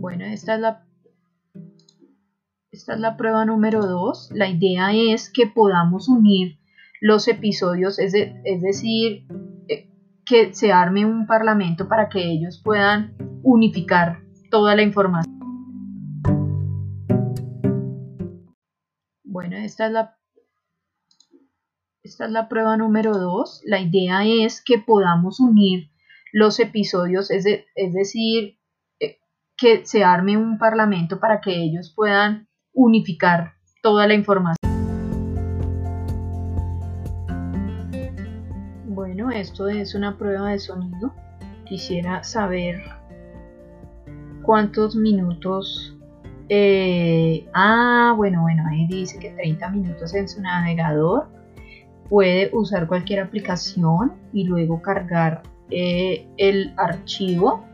Bueno, esta es la, esta es la prueba número 2. La idea es que podamos unir los episodios, es, es decir, eh, que se arme un parlamento para que ellos puedan unificar toda la información. Bueno, esta es la, esta es la prueba número 2. La idea es que podamos unir los episodios, es, es decir, que se arme un parlamento para que ellos puedan unificar toda la información. Bueno, esto es una prueba de sonido. Quisiera saber cuántos minutos... Eh, ah, bueno, bueno, ahí dice que 30 minutos en su navegador. Puede usar cualquier aplicación y luego cargar eh, el archivo